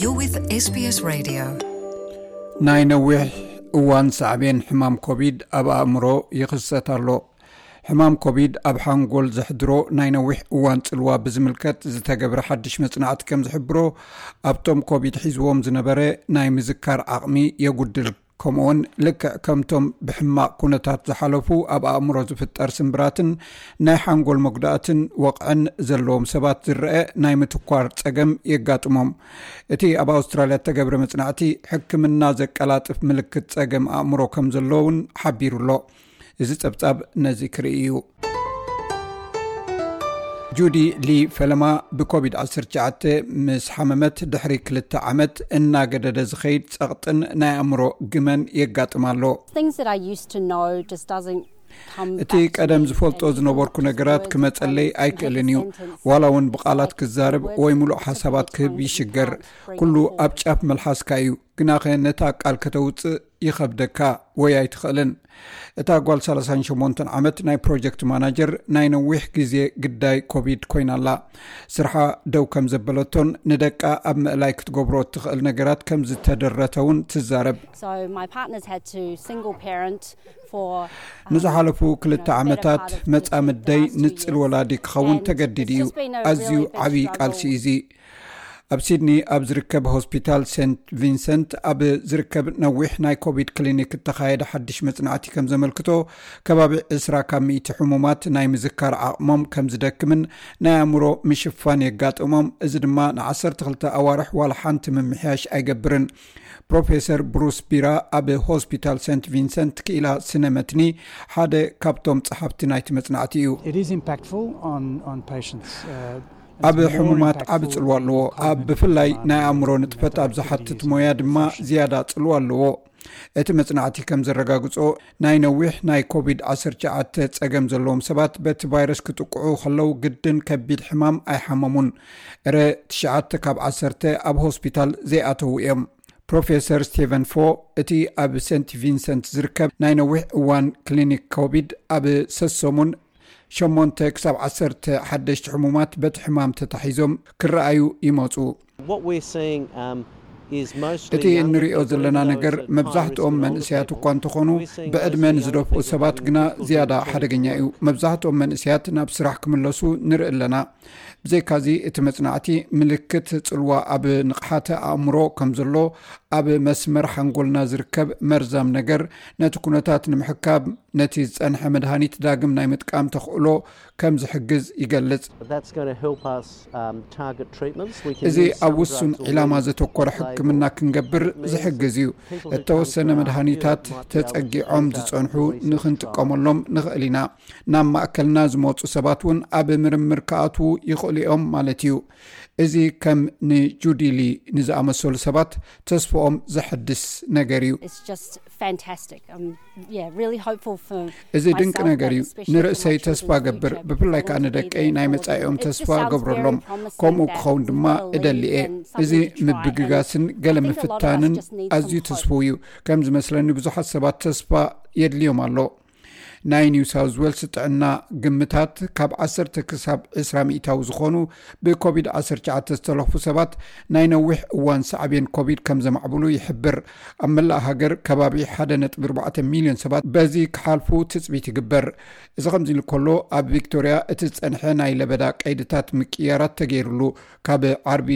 You're with SBS Radio. ናይ ነዊሕ እዋን ሳዕቤን ሕማም ኮቪድ ኣብ ኣእምሮ ይኽሰት ኣሎ ሕማም ኮቪድ ኣብ ሓንጎል ዘሕድሮ ናይ ነዊሕ እዋን ፅልዋ ብዝምልከት ዝተገብረ ሓድሽ መፅናዕቲ ከም ዝሕብሮ ኣብቶም ኮቪድ ሒዝዎም ዝነበረ ናይ ምዝካር ዓቕሚ የጉድል ከምኡውን ልክዕ ከምቶም ብሕማቕ ኩነታት ዝሓለፉ ኣብ ኣእምሮ ዝፍጠር ስምብራትን ናይ ሓንጎል መጉዳእትን ወቕዕን ዘለዎም ሰባት ዝረአ ናይ ምትኳር ጸገም የጋጥሞም እቲ ኣብ ኣውስትራልያ እተገብረ መጽናዕቲ ሕክምና ዘቀላጥፍ ምልክት ጸገም ኣእምሮ ከም ዘሎ እውን ሓቢሩ ኣሎ እዚ ጸብጻብ ነዚ ክርኢ እዩ ጁዲ ሊ ፈለማ ብኮቪድ-19 ምስ ሓመመት ድሕሪ ክልተ ዓመት እናገደደ ዝኸይድ ጸቕጥን ናይ ኣእምሮ ግመን የጋጥማ ኣሎ እቲ ቀደም ዝፈልጦ ዝነበርኩ ነገራት ክመፀለይ ኣይክእልን እዩ ዋላ እውን ብቓላት ክዛርብ ወይ ሙሉእ ሓሳባት ክህብ ይሽገር ኩሉ ኣብ ጫፍ መልሓስካ እዩ ግናኸ ነታ ቃል ከተውፅእ ይኸብደካ ወይ ኣይትኽእልን እታ ጓል ሳላሳን ሸሞንተን ዓመት ናይ ፕሮጀክት ማናጀር ናይ ነዊሕ ግዜ ግዳይ ኮቪድ ኮይና ኣላ ስርሓ ደው ከም ዘበለቶን ንደቃ ኣብ ምእላይ ክትገብሮ እትኽእል ነገራት ከም ዝተደረተ ውን ትዛረብ ንዝሓለፉ ክልተ ዓመታት መፃምደይ ንፅል ወላዲ ክኸውን ተገዲድ እዩ ኣዝዩ ዓብዪ ቃልሲ እዚ ኣብ ሲድኒ ኣብ ዝርከብ ሆስፒታል ሰንት ቪንሰንት ኣብ ዝርከብ ነዊሕ ናይ ኮቪድ ክሊኒክ እተኻየደ ሓድሽ መፅናዕቲ ከም ዘመልክቶ ከባቢ ዕስራ ካብ ሚእቲ ሕሙማት ናይ ምዝካር ዓቕሞም ከም ዝደክምን ናይ ኣእምሮ ምሽፋን የጋጥሞም እዚ ድማ ን12 ኣዋርሕ ዋላ ሓንቲ ምምሕያሽ ኣይገብርን ፕሮፌሰር ብሩስ ቢራ ኣብ ሆስፒታል ሰንት ቪንሰንት ክኢላ ስነ መትኒ ሓደ ካብቶም ፀሓፍቲ ናይቲ መፅናዕቲ እዩ ኣብ ሕሙማት ዓብ ፅልዋ ኣለዎ ኣብ ብፍላይ ናይ ኣእምሮ ንጥፈት ኣብ ዝሓትት ሞያ ድማ ዝያዳ ፅልዋ ኣለዎ እቲ መፅናዕቲ ከም ዘረጋግፆ ናይ ነዊሕ ናይ ኮቪድ-19 ፀገም ዘለዎም ሰባት በቲ ቫይረስ ክጥቅዑ ከለዉ ግድን ከቢድ ሕማም ኣይሓመሙን እረ ትሽዓተ ካብ ዓሰርተ ኣብ ሆስፒታል ዘይኣተዉ እዮም ፕሮፌሰር ስቴቨን ፎ እቲ ኣብ ሰንት ቪንሰንት ዝርከብ ናይ ነዊሕ እዋን ክሊኒክ ኮቪድ ኣብ ሰሰሙን ሸሞንተ ክሳብ ዓሰርተ ሓደሽቲ ሕሙማት በቲ ሕማም ተታሒዞም ክረኣዩ ይመጹ። እቲ እንርእዮ ዘለና ነገር መብዛሕትኦም መንእሰያት እኳ እንተኾኑ፣ ብዕድመ ንዝደፍኡ ሰባት ግና ዝያዳ ሓደገኛ እዩ። መብዛሕትኦም መንእሰያት ናብ ስራሕ ክምለሱ ንርኢ ኣለና። ብዘይካዚ እቲ መጽናዕቲ ምልክት ጽልዋ ኣብ ንቕሓተ ኣእምሮ ከምዘሎ ኣብ መስመር ሓንጎልና ዝርከብ መርዛም ነገር ነቲ ኩነታት ንምሕካብ ነቲ ዝጸንሐ መድሃኒት ዳግም ናይ ምጥቃም ተኽእሎ ከም ዝሕግዝ ይገልጽ። እዚ ኣብ ውሱን ዒላማ ዘተኮረ ሕክምና ክንገብር ዝሕግዝ እዩ። እተወሰነ መድሃኒታት ተጸጊዖም ዝጸንሑ ንኽንጥቀመሎም ንኽእል ኢና። ናብ ማእከልና ዝመጹ ሰባት እውን ኣብ ምርምር ክኣትዉ ይኽእሉ እዮም ማለት እዩ። እዚ ከም ንጁዲሊ ንዝኣመሰሉ ሰባት ተስፍኦም ዘሐድስ ነገር እዩ። እዚ ድንቂ ነገር እዩ። ንርእሰይ ተስፋ ገብር፣ ብፍላይ ከኣ ንደቀይ ናይ መጻኢኦም ተስፋ ገብረሎም። ከምኡ ክኸውን ድማ እደሊ እየ። እዚ ምብግጋስን ገለ ምፍታንን ኣዝዩ ትስፉው እዩ። ከም ዝመስለኒ ብዙሓት ሰባት ተስፋ የድልዮም ኣሎ። ናይ ኒው ሳውዝ ዌልስ ጥዕና ግምታት ካብ 1ሰተ ክሳብ 2ስራ ሚታዊ ዝኾኑ ብኮቪድ-19 ዝተለኽፉ ሰባት ናይ ነዊሕ እዋን ሳዕቤን ኮቪድ ከም ዘማዕብሉ ይሕብር ኣብ መላእ ሃገር ከባቢ 1.4 ሚሊዮን ሰባት በዚ ክሓልፉ ትፅቢት ይግበር እዚ ከምዚ ኢሉ ከሎ ኣብ ቪክቶርያ እቲ ዝፀንሐ ናይ ለበዳ ቀይድታት ምቅያራት ተገይሩሉ ካብ ዓርቢ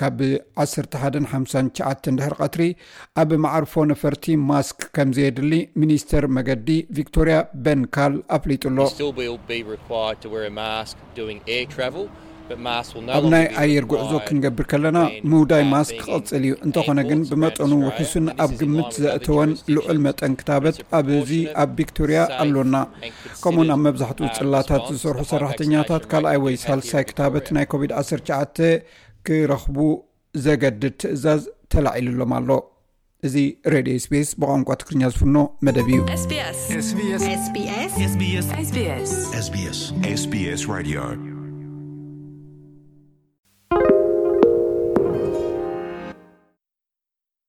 ካብ ዓሰርተ ሓደን ሓምሳን ትሽዓተን ድሕሪ ቀትሪ ኣብ መዓርፎ ነፈርቲ ማስክ ከም ዘየድሊ ሚኒስተር መገዲ ቪክቶርያ በን ካል ኣፍሊጡ ኣሎ። ኣብ ናይ ኣየር ጉዕዞ ክንገብር ከለና ምውዳይ ማስክ ክቕፅል እዩ፣ እንተኾነ ግን ብመጠኑ ውሑስን ኣብ ግምት ዘእተወን ልዑል መጠን ክታበት ኣብ እዚ ኣብ ቪክቶርያ ኣሎና። ከምኡውን ኣብ መብዛሕትኡ ጽላታት ዝሰርሑ ሰራሕተኛታት ካልኣይ ወይ ሳልሳይ ክታበት ናይ ኮቪድ ዓሰርተ ትሽዓተ ክረኽቡ ዘገድድ ትእዛዝ ተላዒሉሎም ኣሎ። እዚ ሬድዮ ስቤስ ብቋንቋ ትግርኛ ዝፍኖ መደብ እዩ።